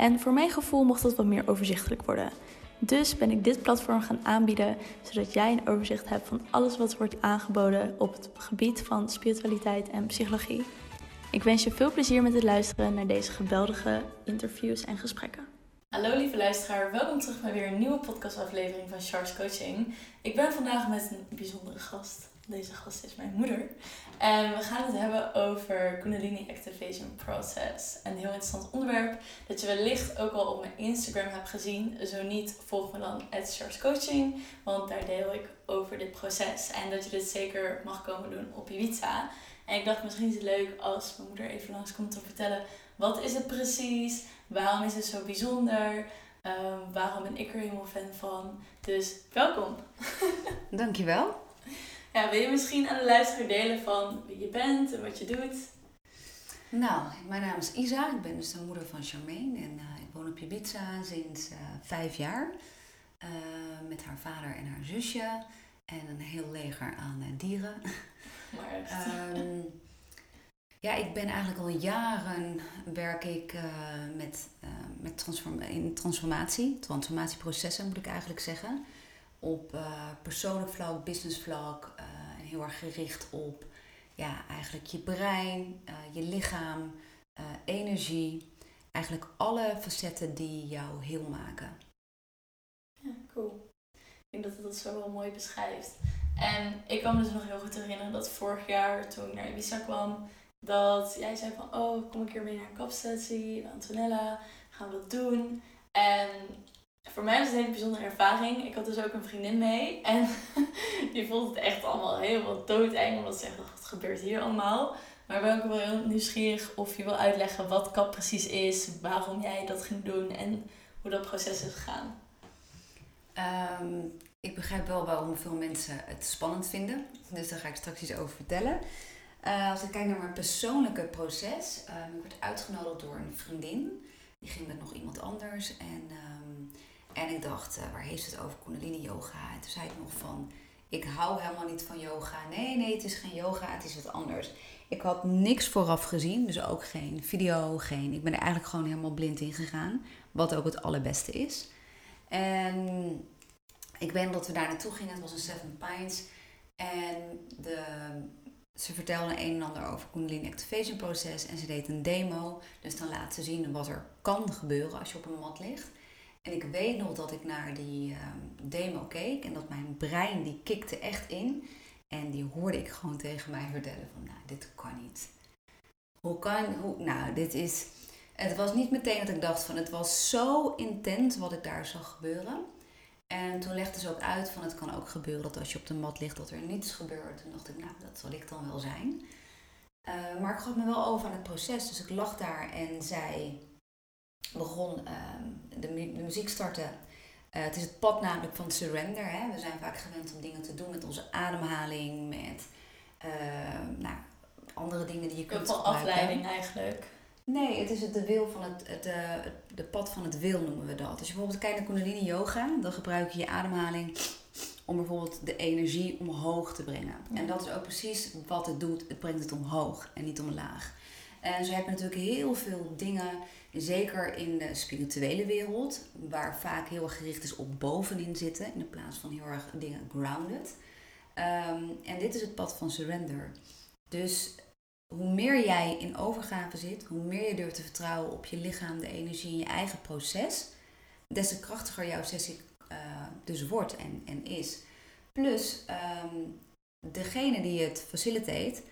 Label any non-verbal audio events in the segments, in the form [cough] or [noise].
En voor mijn gevoel mocht dat wat meer overzichtelijk worden. Dus ben ik dit platform gaan aanbieden, zodat jij een overzicht hebt van alles wat wordt aangeboden op het gebied van spiritualiteit en psychologie. Ik wens je veel plezier met het luisteren naar deze geweldige interviews en gesprekken. Hallo lieve luisteraar, welkom terug bij weer een nieuwe podcastaflevering van Charles Coaching. Ik ben vandaag met een bijzondere gast. Deze gast is mijn moeder. En we gaan het hebben over Kundalini Activation Process. Een heel interessant onderwerp dat je wellicht ook al op mijn Instagram hebt gezien. Zo niet, volg me dan Coaching, want daar deel ik over dit proces. En dat je dit zeker mag komen doen op Ibiza. En ik dacht misschien is het leuk als mijn moeder even langs komt te vertellen wat is het precies, waarom is het zo bijzonder, um, waarom ben ik er helemaal fan van. Dus welkom. [laughs] Dankjewel. Ja, wil je misschien aan de luisteraar delen van wie je bent en wat je doet? Nou, mijn naam is Isa. Ik ben dus de moeder van Charmaine. En uh, ik woon op Ibiza sinds uh, vijf jaar. Uh, met haar vader en haar zusje. En een heel leger aan dieren. [laughs] Maar um, ja, ik ben eigenlijk al jaren werk ik met, met transform in transformatie. Transformatieprocessen moet ik eigenlijk zeggen op uh, persoonlijk vlak, business vlak. Heel erg gericht op ja, eigenlijk je brein, uh, je lichaam, energie. Eigenlijk alle facetten die jou heel maken. Ja, cool. Ik denk dat het dat zo wel mooi beschrijft. En ik kan me dus nog heel goed herinneren dat vorig jaar toen ik naar Ibiza kwam, dat jij zei van, oh, kom ik hier mee naar een kapsessie bij Antonella, gaan we dat doen. En voor mij was het een hele bijzondere ervaring. Ik had dus ook een vriendin mee. En [laughs] die vond het echt allemaal helemaal doodeng. Omdat ze zegt, wat gebeurt hier allemaal? Maar ben ook wel heel nieuwsgierig of je wil uitleggen wat KAP precies is. Waarom jij dat ging doen. En hoe dat proces is gegaan. Um, ik begrijp wel waarom veel mensen het spannend vinden. Dus daar ga ik straks iets over vertellen. Uh, als ik kijk naar mijn persoonlijke proces. Uh, ik werd uitgenodigd door een vriendin. Die ging met nog iemand anders. En... Um, en ik dacht, uh, waar heeft het over Kundalini yoga? En toen zei ik nog van, ik hou helemaal niet van yoga. Nee, nee, het is geen yoga, het is wat anders. Ik had niks vooraf gezien, dus ook geen video, geen... Ik ben er eigenlijk gewoon helemaal blind in gegaan. Wat ook het allerbeste is. En ik weet dat we daar naartoe gingen. Het was een Seven Pines. En de, ze vertelde een en ander over Kundalini Activation proces. En ze deed een demo. Dus dan laat ze zien wat er kan gebeuren als je op een mat ligt. En ik weet nog dat ik naar die ehm, demo keek en dat mijn brein die kikte echt in. En die hoorde ik gewoon tegen mij vertellen van, nou, dit kan niet. Hoe kan, hoe, nou, dit is... Het was niet meteen dat ik dacht van, het was zo intens wat ik daar zag gebeuren. En toen legde ze ook uit van, het kan ook gebeuren dat als je op de mat ligt, dat er niets gebeurt. Toen dacht ik, nou, dat zal ik dan wel zijn. Uh, maar ik gaf me wel over aan het proces. Dus ik lag daar en zei begon ehm, de, de, muziek starten. Uh, het is het pad namelijk van surrender. Hè? We zijn vaak gewend om dingen te doen met onze ademhaling, met uh, nou, andere dingen die je kunt Een afleiding eigenlijk. Nee, het is het de wil van het, het, uh, de pad van het wil noemen we dat. Als je bijvoorbeeld kijkt naar Kundalini Yoga, dan gebruik je je ademhaling om bijvoorbeeld de energie omhoog te brengen. En dat is ook precies wat het doet. Het brengt het omhoog en niet omlaag. En zo heb je natuurlijk heel veel dingen Zeker in de spirituele wereld, waar vaak heel erg gericht is op bovenin zitten, in plaats van heel erg dingen grounded. Ehm, en dit is het pad van surrender. Dus hoe meer jij in overgave zit, hoe meer je durft te vertrouwen op je lichaam, de energie en je eigen proces, des te krachtiger jouw sessie uh, dus wordt en, en is. Plus, um, degene die het faciliteert,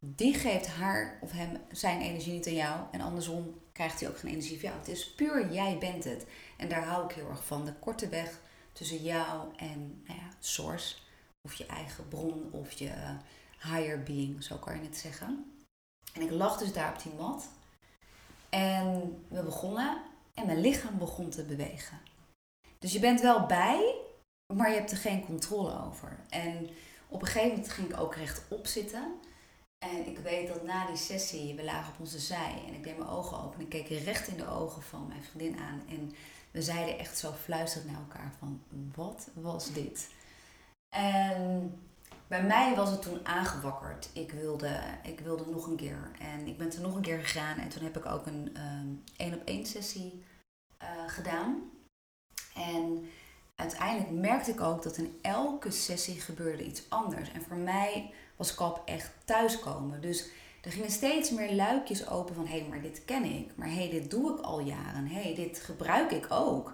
die geeft haar of hem zijn energie niet aan jou en andersom krijgt hij ook geen energie van jou. Het is puur jij bent het. En daar hou ik heel erg van. De korte weg tussen jou en nou ja, source. Of je eigen bron of je higher being, zo kan je het zeggen. En ik lag dus daar op die mat. En we begonnen. en mijn lichaam begon te bewegen. Dus je bent wel bij, maar je hebt er geen controle over. En op een gegeven moment ging ik ook rechtop zitten. En ik weet dat na die sessie, we lagen op onze zij en ik deed mijn ogen open en ik keek recht in de ogen van mijn vriendin aan. En we zeiden echt zo fluisterend naar elkaar van, wat was dit? En bij mij was het toen aangewakkerd. Ik wilde, ik wilde nog een keer. En ik ben toen nog een keer gegaan en toen heb ik ook een één op één sessie uh, gedaan. En uiteindelijk merkte ik ook dat in elke sessie gebeurde iets anders. En voor mij was kap echt thuiskomen. Dus er gingen steeds meer luikjes open van hé, hey, maar dit ken ik. Maar hé, hey, dit doe ik al jaren. Hé, hey, dit gebruik ik ook.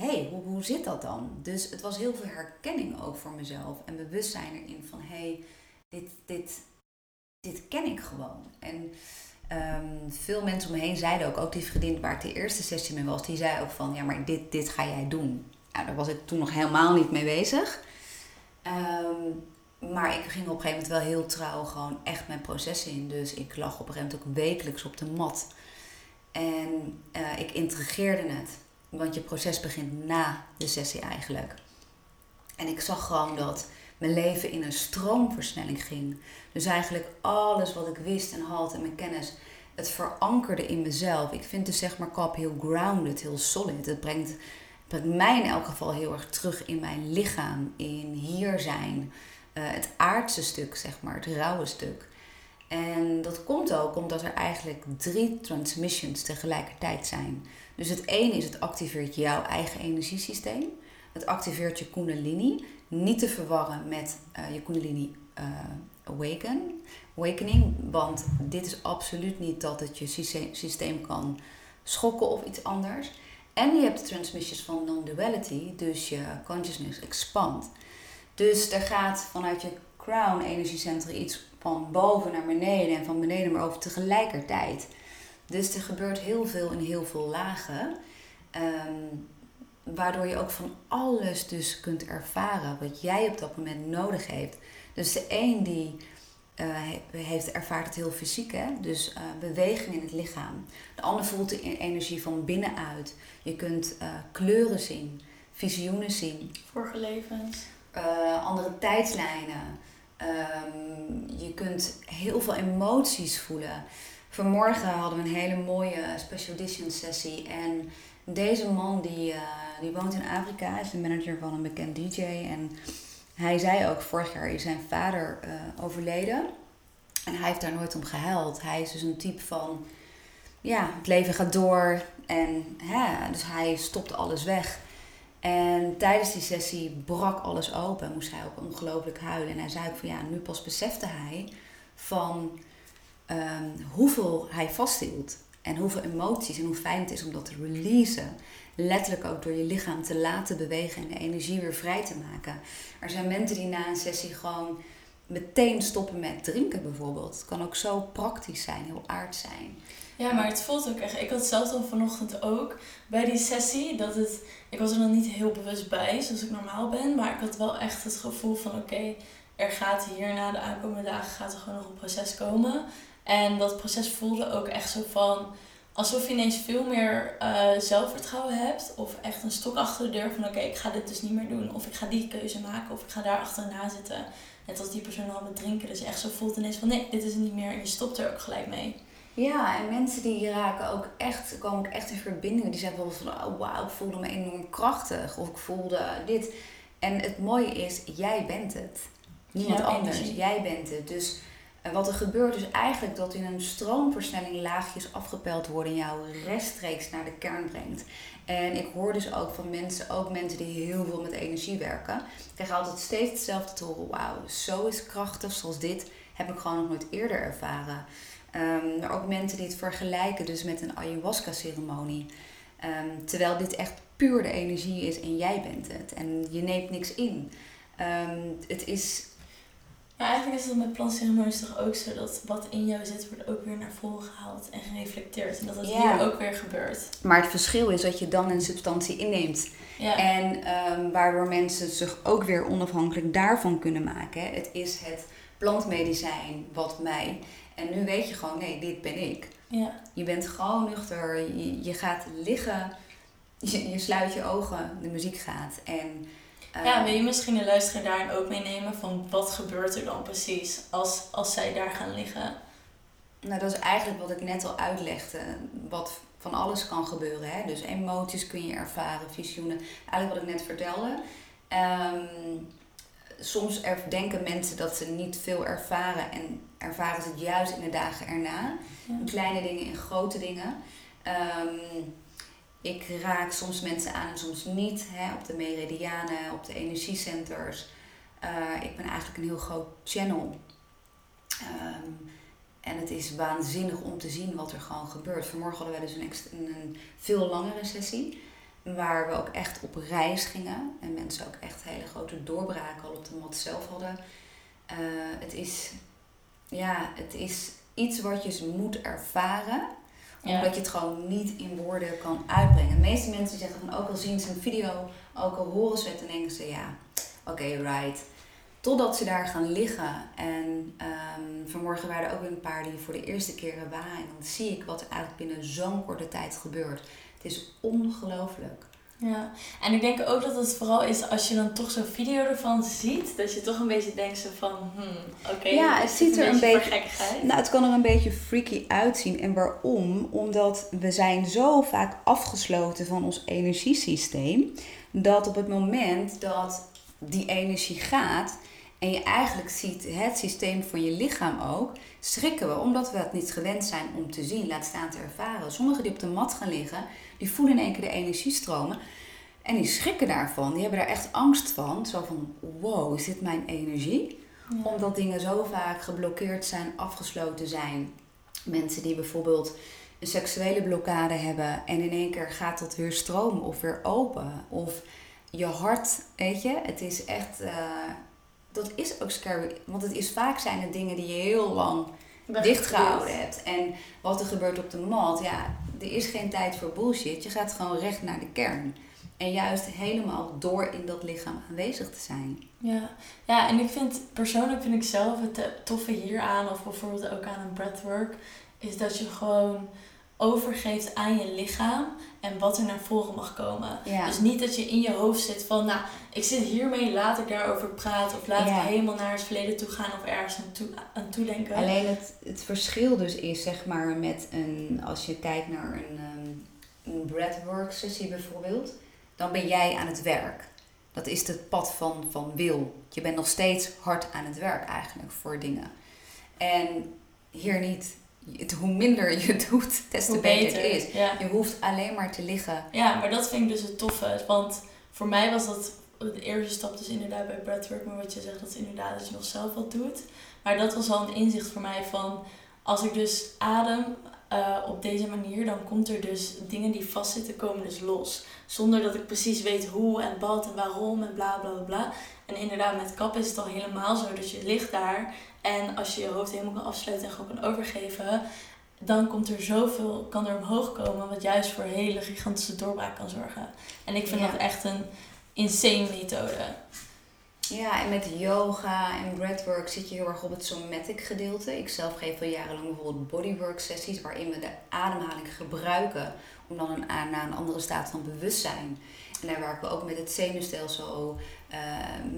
Hé, hey, hoe, hoe zit dat dan? Dus het was heel veel herkenning ook voor mezelf. En bewustzijn erin van hé, hey, dit, dit, dit ken ik gewoon. En um, veel mensen om me heen zeiden ook, ook die vriendin waar ik de eerste sessie mee was, die zei ook van ja, maar dit, dit ga jij doen. Nou, daar was ik toen nog helemaal niet mee bezig. Um, maar ik ging op een gegeven moment wel heel trouw gewoon echt mijn proces in. Dus ik lag op een gegeven moment ook wekelijks op de mat. En uh, ik integreerde het. Want je proces begint na de sessie eigenlijk. En ik zag gewoon dat mijn leven in een stroomversnelling ging. Dus eigenlijk alles wat ik wist en had en mijn kennis, het verankerde in mezelf. Ik vind dus zeg maar kap heel grounded, heel solid. Het brengt, brengt mij in elk geval heel erg terug in mijn lichaam, in hier zijn. Eh, het aardse stuk, zeg maar, het rauwe stuk. En dat komt ook omdat er eigenlijk drie transmissions tegelijkertijd zijn. Dus het ene is het activeert jouw eigen energiesysteem. Het activeert je kundalini. Niet te verwarren met uh, je kundalini uh, awaken, awakening. Want dit is absoluut niet dat het je systeem kan schokken of iets anders. En je hebt de transmissions van non-duality. Dus je consciousness expand. Dus er gaat vanuit je crown energiecentrum iets van boven naar beneden en van beneden maar over tegelijkertijd. Dus er gebeurt heel veel in heel veel lagen. Ehm, waardoor je ook van alles dus kunt ervaren wat jij op dat moment nodig heeft. Dus de een die uh, heeft ervaart het heel fysiek, hè? dus uh, beweging in het lichaam. De ander voelt de energie van binnenuit. Je kunt uh, kleuren zien, visioenen zien. Vorige levens. Andere tijdslijnen. Um, je kunt heel veel emoties voelen. Vanmorgen hadden we een hele mooie special edition sessie. En deze man die, die woont in Afrika, is de manager van een bekend DJ. En hij zei ook, vorig jaar is zijn vader uh, overleden. En hij heeft daar nooit om gehuild. Hij is dus een type van, ja, het leven gaat door. En hè, dus hij stopt alles weg. En tijdens die sessie brak alles open. Moest hij ook ongelooflijk huilen. En hij zei ook van ja, nu pas besefte hij van um, hoeveel hij vasthield. En hoeveel emoties en hoe fijn het is om dat te releasen. Letterlijk ook door je lichaam te laten bewegen en de energie weer vrij te maken. Er zijn mensen die na een sessie gewoon meteen stoppen met drinken bijvoorbeeld. Het kan ook zo praktisch zijn, heel aard zijn. Ja, maar het voelt ook echt. Ik had zelf al vanochtend ook bij die sessie dat het. Ik was er nog niet heel bewust bij, zoals ik normaal ben. Maar ik had wel echt het gevoel van: oké, er gaat hier na de aankomende dagen gaat er gewoon nog een proces komen. En dat proces voelde ook echt zo van. Alsof je ineens veel meer uh, zelfvertrouwen hebt. Of echt een stok achter de deur van: oké, ik ga dit dus niet meer doen. Of ik ga die keuze maken. Of ik ga daar achterna zitten. Net als die persoon al met drinken. Dus je echt zo voelt ineens van: nee, dit is het niet meer. En je stopt er ook gelijk mee. Ja, en mensen die raken ook echt, komen ook echt in verbinding. Die zeggen bijvoorbeeld van, oh wauw, ik voelde me enorm krachtig. Of ik voelde dit. En het mooie is, jij bent het. Niemand anders. Jij bent het. Dus wat er gebeurt is eigenlijk dat in een stroomversnelling laagjes afgepeld worden en jou rechtstreeks naar de kern brengt. En ik hoor dus ook van mensen, ook mensen die heel veel met energie werken, krijgen altijd steeds hetzelfde te horen. Wauw, zo is krachtig zoals dit heb ik gewoon nog nooit eerder ervaren. Um, maar ook mensen die het vergelijken dus met een ayahuasca-ceremonie. Um, terwijl dit echt puur de energie is en jij bent het. En je neemt niks in. Um, het is... Ja, eigenlijk is het met plantceremonies toch ook zo dat wat in jou zit, wordt ook weer naar voren gehaald en gereflecteerd. En dat het hier ook weer gebeurt. Maar het verschil is dat je dan een substantie inneemt. Ja. En waardoor mensen zich ook weer onafhankelijk daarvan kunnen maken. Het is het plantmedicijn wat mij en nu weet je gewoon, nee, dit ben ik. Ja. Je bent gewoon nuchter, je, je gaat liggen, je, je sluit je ogen, de muziek gaat. En, ja, wil je misschien de luisteraar daarin ook meenemen van wat gebeurt er dan precies als, als zij daar gaan liggen? Nou, dat is eigenlijk wat ik net al uitlegde. Wat van alles kan gebeuren. Hè? Dus emoties kun je ervaren, visioenen. Eigenlijk wat ik net vertelde. Um, soms denken mensen dat ze niet veel ervaren en ervaren ze het juist in de dagen erna. In kleine dingen, in grote dingen. Um, ik raak soms mensen aan en soms niet. Hè, op de meridianen, op de energiecenters. Uh, ik ben eigenlijk een heel groot channel. Um, en het is waanzinnig om te zien wat er gewoon gebeurt. Vanmorgen hadden we dus een, een, een veel langere sessie. Waar we ook echt op reis gingen. En mensen ook echt hele grote doorbraken al op de mat zelf hadden. Uh, het, is, ja, het is iets wat je moet ervaren. Omdat je het gewoon niet in woorden kan uitbrengen. De meeste mensen zeggen van ook al zien ze een video, ook al horen ze het, dan denken ze ja, oké, right. Totdat ze daar gaan liggen. En um, vanmorgen waren er ook weer een paar die voor de eerste keer waren. En dan zie ik wat er eigenlijk binnen zo'n korte tijd gebeurt. Het is ongelooflijk. Ja, en ik denk ook dat het vooral is als je dan toch zo'n video ervan ziet, dat je toch een beetje denkt zo van, hmm, oké, ja, het ziet er een beetje, nou, het kan er een beetje freaky uitzien. En waarom? Omdat we zijn zo vaak afgesloten van ons energiesysteem, dat op het moment dat die energie gaat en je eigenlijk ziet het systeem van je lichaam ook, schrikken we omdat we het niet gewend zijn om te zien, laat staan te ervaren. Sommigen die op de mat gaan liggen, die voelen in één keer de energiestromen. En die schrikken daarvan. Die hebben daar echt angst van. Zo van, wow, is dit mijn energie? Omdat dingen zo vaak geblokkeerd zijn, afgesloten zijn. Mensen die bijvoorbeeld een seksuele blokkade hebben en in één keer gaat dat weer stromen of weer open. Of je hart, weet je, het is echt, uh, dat is ook scary. Want het is vaak zijn het dingen die je heel lang dichtgehouden hebt. En wat er gebeurt op de mat, ja, er is geen tijd voor bullshit. Je gaat gewoon recht naar de kern. En juist helemaal door in dat lichaam aanwezig te zijn. Ja, ja en ik vind persoonlijk vind ik zelf het toffe hieraan, of bijvoorbeeld ook aan een breathwork, is dat je gewoon overgeeft aan je lichaam en wat er naar voren mag komen. Dus niet dat je in je hoofd zit van, nou, ik zit hiermee, laat ik daarover praten of laat ik helemaal naar het verleden toe gaan of ergens aan toe, aan toe denken. Alleen het, het verschil dus is, zeg maar, met een, als je kijkt naar een, um, een breathwork sessie bijvoorbeeld, dan ben jij aan het werk. Dat is het pad van, van wil. Je bent nog steeds hard aan het werk eigenlijk voor dingen. En hier niet het, hoe minder je doet, [laughs] des te beter, het is. Je hoeft alleen maar te liggen. Ja, maar dat vind ik dus het toffe. Want voor mij was dat de eerste stap dus inderdaad bij breathwork. Maar wat je zegt, dat is inderdaad dat je nog zelf wat doet. Maar dat was al een inzicht voor mij van... Als ik dus adem uh, op deze manier, dan komt er dus dingen die vastzitten, komen dus los. Zonder dat ik precies weet hoe en wat en waarom en bla bla bla. En inderdaad, met kap is het al helemaal zo. Dus je ligt daar en als je je hoofd helemaal kan afsluiten en gewoon kan overgeven, dan komt er zoveel, kan er omhoog komen, wat juist voor hele gigantische doorbraak kan zorgen. En ik vind dat echt een insane methode. Ja, en met yoga en breathwork zit je heel erg op het somatic gedeelte. Ik zelf geef al jarenlang bijvoorbeeld bodywork sessies waarin we de ademhaling gebruiken om dan een, naar een andere staat van bewustzijn. En daar werken we ook met het zenuwstelsel, uh,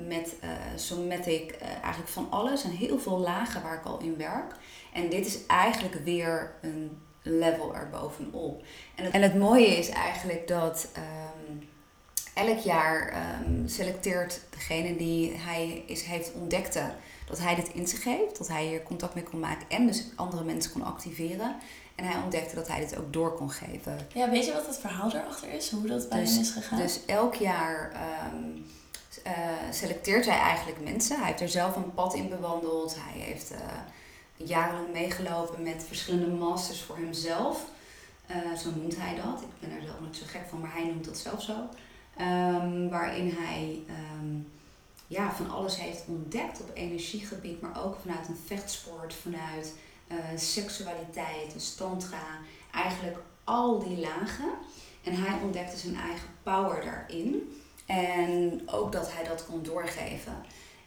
met uh, somatic, eigenlijk van alles. En heel veel lagen waar ik al in werk. En dit is eigenlijk weer een level erbovenop. En het, en het mooie is eigenlijk dat elk jaar um, selecteert degene die hij is, heeft ontdekte dat hij dit in zich heeft, dat hij hier contact mee kon maken en dus andere mensen kon activeren. En hij ontdekte dat hij dit ook door kon geven. Ja, weet je wat het verhaal erachter is? Hoe dat bij dus, hem is gegaan? Dus elk jaar um, uh, selecteert hij eigenlijk mensen. Hij heeft er zelf een pad in bewandeld. Hij heeft uh, jarenlang meegelopen met verschillende masters voor hemzelf. Uh, zo noemt hij dat. Ik ben er zelf niet zo gek van, maar hij noemt dat zelf zo. Um, waarin hij um, ja, van alles heeft ontdekt op energiegebied, maar ook vanuit een vechtsport, vanuit uh, seksualiteit, een tantra, eigenlijk al die lagen. En hij ontdekte zijn eigen power daarin. En ook dat hij dat kon doorgeven.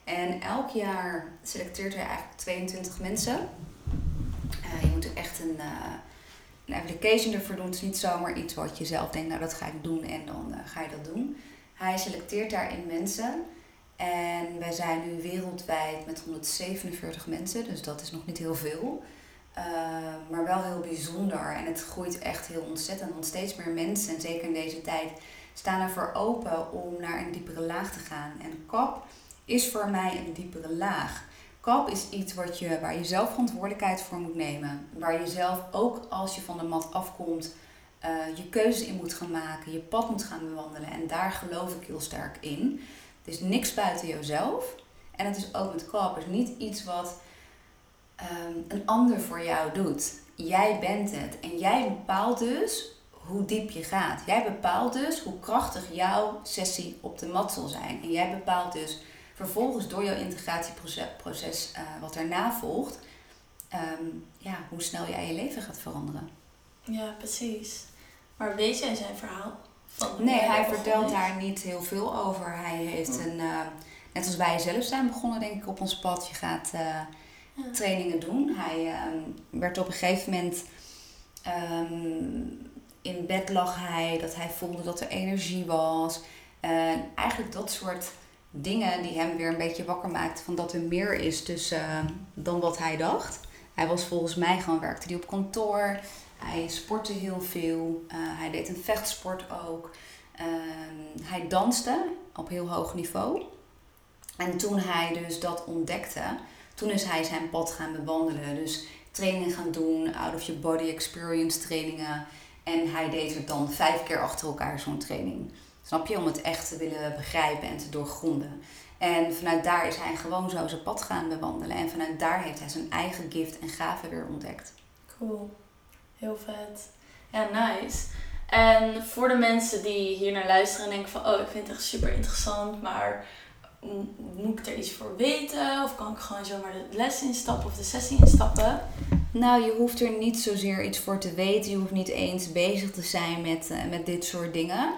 En elk jaar selecteert hij eigenlijk 22 mensen. Uh, je moet er echt een, uh, een application doen. Is niet zomaar iets wat je zelf denkt, nou dat ga ik doen en dan ga je dat doen. Hij selecteert daarin mensen. En wij zijn nu wereldwijd met 147 mensen, dus dat is nog niet heel veel. Uh, maar wel heel bijzonder. En het groeit echt heel ontzettend. Want steeds meer mensen, en zeker in deze tijd, staan ervoor open om naar een diepere laag te gaan. En kap is voor mij een diepere laag. Kap is iets wat je, waar je zelf verantwoordelijkheid voor moet nemen. Waar je zelf ook als je van de mat afkomt, uh, je keuzes in moet gaan maken, je pad moet gaan bewandelen. En daar geloof ik heel sterk in. Het is niks buiten jezelf. En het is ook met kap. Is niet iets wat Ehm, een ander voor jou doet. Jij bent het. En jij bepaalt dus hoe diep je gaat. Jij bepaalt dus hoe krachtig jouw sessie op de mat zal zijn. En jij bepaalt dus vervolgens door jouw integratieproces uh, wat daarna volgt, ehm, ja, hoe snel jij je leven gaat veranderen. Ja, precies. Maar weet jij zijn verhaal? nee, hij vertelt daar niet heel veel over. Hij heeft hm. een, uh, net als wij zelf zijn begonnen, denk ik, op ons pad. Je gaat uh, trainingen doen. Hij ehm, werd op een gegeven moment ehm, in bed lag hij, dat hij voelde dat er energie was. En eigenlijk dat soort dingen die hem weer een beetje wakker maakten van dat er meer is tussen uh, dan wat hij dacht. Hij was volgens mij gewoon werkte hij op kantoor. Hij sportte heel veel. Uh, hij deed een vechtsport ook. Ehm, hij danste op heel hoog niveau. En toen hij dus dat ontdekte, toen is hij zijn pad gaan bewandelen. Dus trainingen gaan doen, out of your body experience trainingen. En hij deed er dan vijf keer achter elkaar zo'n training. Snap je? Om het echt te willen begrijpen en te doorgronden. En vanuit daar is hij gewoon zo zijn pad gaan bewandelen. En vanuit daar heeft hij zijn eigen gift en gave weer ontdekt. Cool. Heel vet. Ja, nice. En voor de mensen die hier naar luisteren en denken van... Oh, ik vind het echt super interessant, maar moet ik er iets voor weten? Of kan ik gewoon zomaar de les instappen of de sessie instappen? Nou, je hoeft er niet zozeer iets voor te weten. Je hoeft niet eens bezig te zijn met, uh, met dit soort dingen.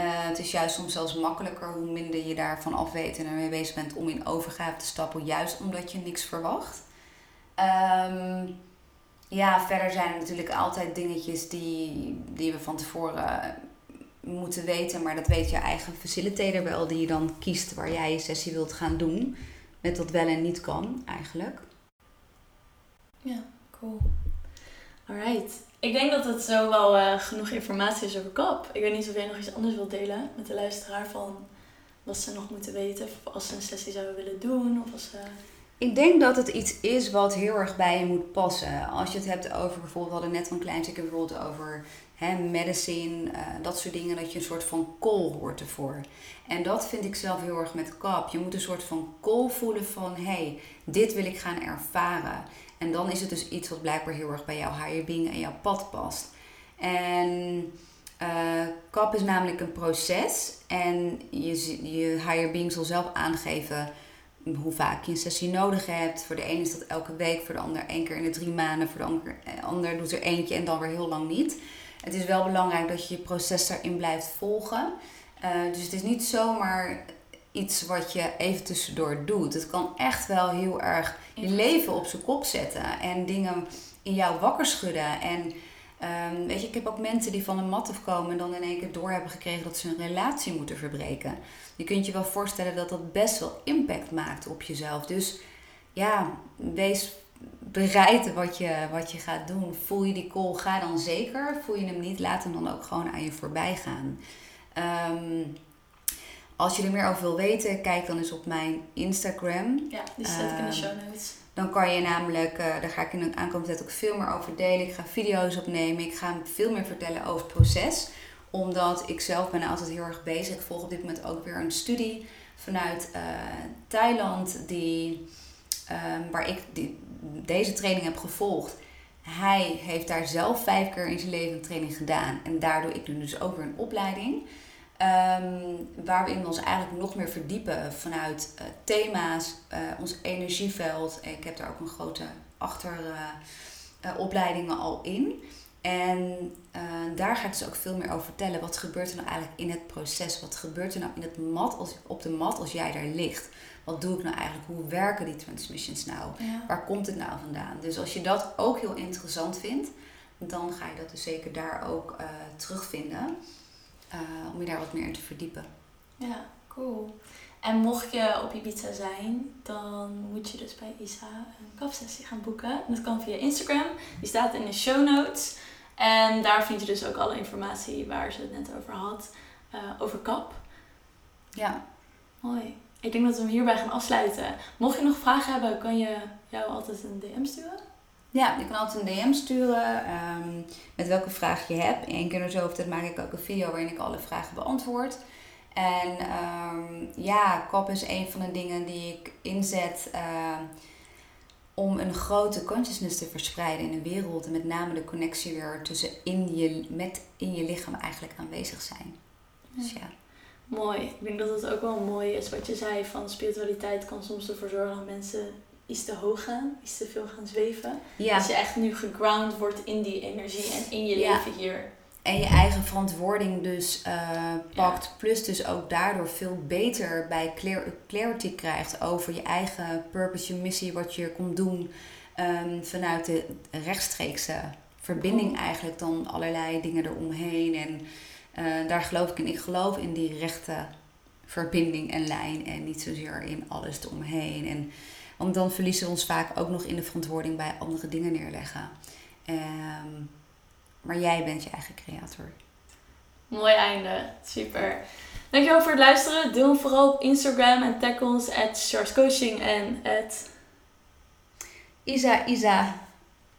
Uh, het is juist soms zelfs makkelijker hoe minder je daarvan af weet en ermee bezig bent om in overgave te stappen, juist omdat je niks verwacht. Um, ja, verder zijn er natuurlijk altijd dingetjes die, die we van tevoren moeten weten, maar dat weet je eigen facilitator wel, die je dan kiest waar jij je sessie wilt gaan doen. Met wat wel en niet kan, eigenlijk. Ja, cool. Alright. Ik denk dat het zo wel uh, genoeg informatie is over KAP. Ik weet niet of jij nog iets anders wilt delen met de luisteraar van wat ze nog moeten weten als ze een sessie zouden willen doen of als ze... Ik denk dat het iets is wat heel erg bij je moet passen. Als je het hebt over bijvoorbeeld, we hadden net van klein stukje bijvoorbeeld over hè, medicine, uh, dat soort dingen, dat je een soort van call hoort ervoor. En dat vind ik zelf heel erg met kap. Je moet een soort van call voelen van, hé, hey, dit wil ik gaan ervaren. En dan is het dus iets wat blijkbaar heel erg bij jouw higher being en jouw pad past. En uh, kap is namelijk een proces en je, je higher being zal zelf aangeven hoe vaak je een sessie nodig hebt. Voor de ene is dat elke week, voor de ander één keer in de drie maanden, voor de ander, eh, ander doet er eentje en dan weer heel lang niet. Het is wel belangrijk dat je je proces daarin blijft volgen. Uh, dus het is niet zomaar iets wat je even tussendoor doet. Het kan echt wel heel erg je leven op zijn kop zetten en dingen in jou wakker schudden. En um, weet je, ik heb ook mensen die van een mat afkomen en dan in één keer door hebben gekregen dat ze een relatie moeten verbreken. Je kunt je wel voorstellen dat dat best wel impact maakt op jezelf. Dus ja, wees bereid wat je, wat je gaat doen. Voel je die call, ga dan zeker. Voel je hem niet, laat hem dan ook gewoon aan je voorbij gaan. Ehm, als je er meer over wil weten, kijk dan eens op mijn Instagram. Ja, die zet ik in de show notes. Dan kan je namelijk, uh, daar ga ik in de aankomende tijd ook veel meer over delen. Ik ga video's opnemen. Ik ga veel meer vertellen over het proces. Omdat ik zelf ben altijd heel erg bezig. Ik volg op dit moment ook weer een studie vanuit uh, Thailand. Die, um, waar ik die, deze training heb gevolgd. Hij heeft daar zelf vijf keer in zijn leven een training gedaan. En daardoor ik nu dus ook weer een opleiding. Um, waarin we ons eigenlijk nog meer verdiepen vanuit uh, thema's, uh, ons energieveld. Ik heb daar ook een grote achteropleidingen uh, al in. En daar ga ik dus ook veel meer over vertellen. Wat gebeurt er nou eigenlijk in het proces? Wat gebeurt er nou in het mat als, op de mat als jij daar ligt? wat doe ik nou eigenlijk? Hoe werken die transmissions nou? Waar komt het nou vandaan? Dus als je dat ook heel interessant vindt, dan ga je dat dus zeker daar ook uh, terugvinden. om je daar wat meer in te verdiepen. Ja, cool. En mocht je op Ibiza zijn, dan moet je dus bij Isa een kapsessie gaan boeken. Dat kan via Instagram. Die staat in de show notes. En daar vind je dus ook alle informatie waar ze het net over had. Uh, over kap. Ja. Mooi. Ik denk dat we hem hierbij gaan afsluiten. Mocht je nog vragen hebben, kan je jou altijd een DM sturen? Ja, je kan altijd een DM sturen um, met welke vraag je hebt. Eén keer in de zoveel tijd maak ik ook een video waarin ik alle vragen beantwoord. En um, ja, kop is een van de dingen die ik inzet uh, om een grote consciousness te verspreiden in de wereld. En met name de connectie weer tussen in je, met in je lichaam eigenlijk aanwezig zijn. Dus ja. Mooi. Ik denk dat het ook wel mooi is wat je zei van spiritualiteit kan soms ervoor zorgen dat mensen iets te hoog gaan, iets te veel gaan zweven. Ja. Dat je echt nu geground wordt in die energie en in je leven hier. En je eigen verantwoording dus uh, pakt. Plus dus ook daardoor veel beter bij clarity krijgt over je eigen purpose, je missie, wat je komt doen. Um, vanuit de rechtstreekse verbinding eigenlijk dan allerlei dingen eromheen. En uh, daar geloof ik in. Ik geloof in die rechte verbinding en lijn en niet zozeer in alles eromheen. En, want dan verliezen we ons vaak ook nog in de verantwoording bij andere dingen neerleggen. Um, maar jij bent je eigen creator. Mooi einde. Super. Dankjewel voor het luisteren. Deel hem vooral op Instagram en tag ons at Coaching en at Isa Isa.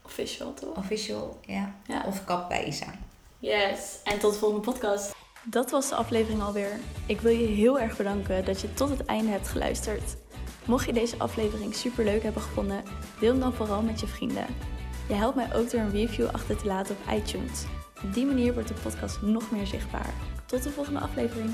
Official toch? Official, ja. ja. Of kap bij Isa. Yes. En tot de volgende podcast. Dat was de aflevering alweer. Ik wil je heel erg bedanken dat je tot het einde hebt geluisterd. Mocht je deze aflevering super leuk hebben gevonden, deel hem dan vooral met je vrienden. Je helpt mij ook door een review achter te laten op iTunes. Op die manier wordt de podcast nog meer zichtbaar. Tot de volgende aflevering.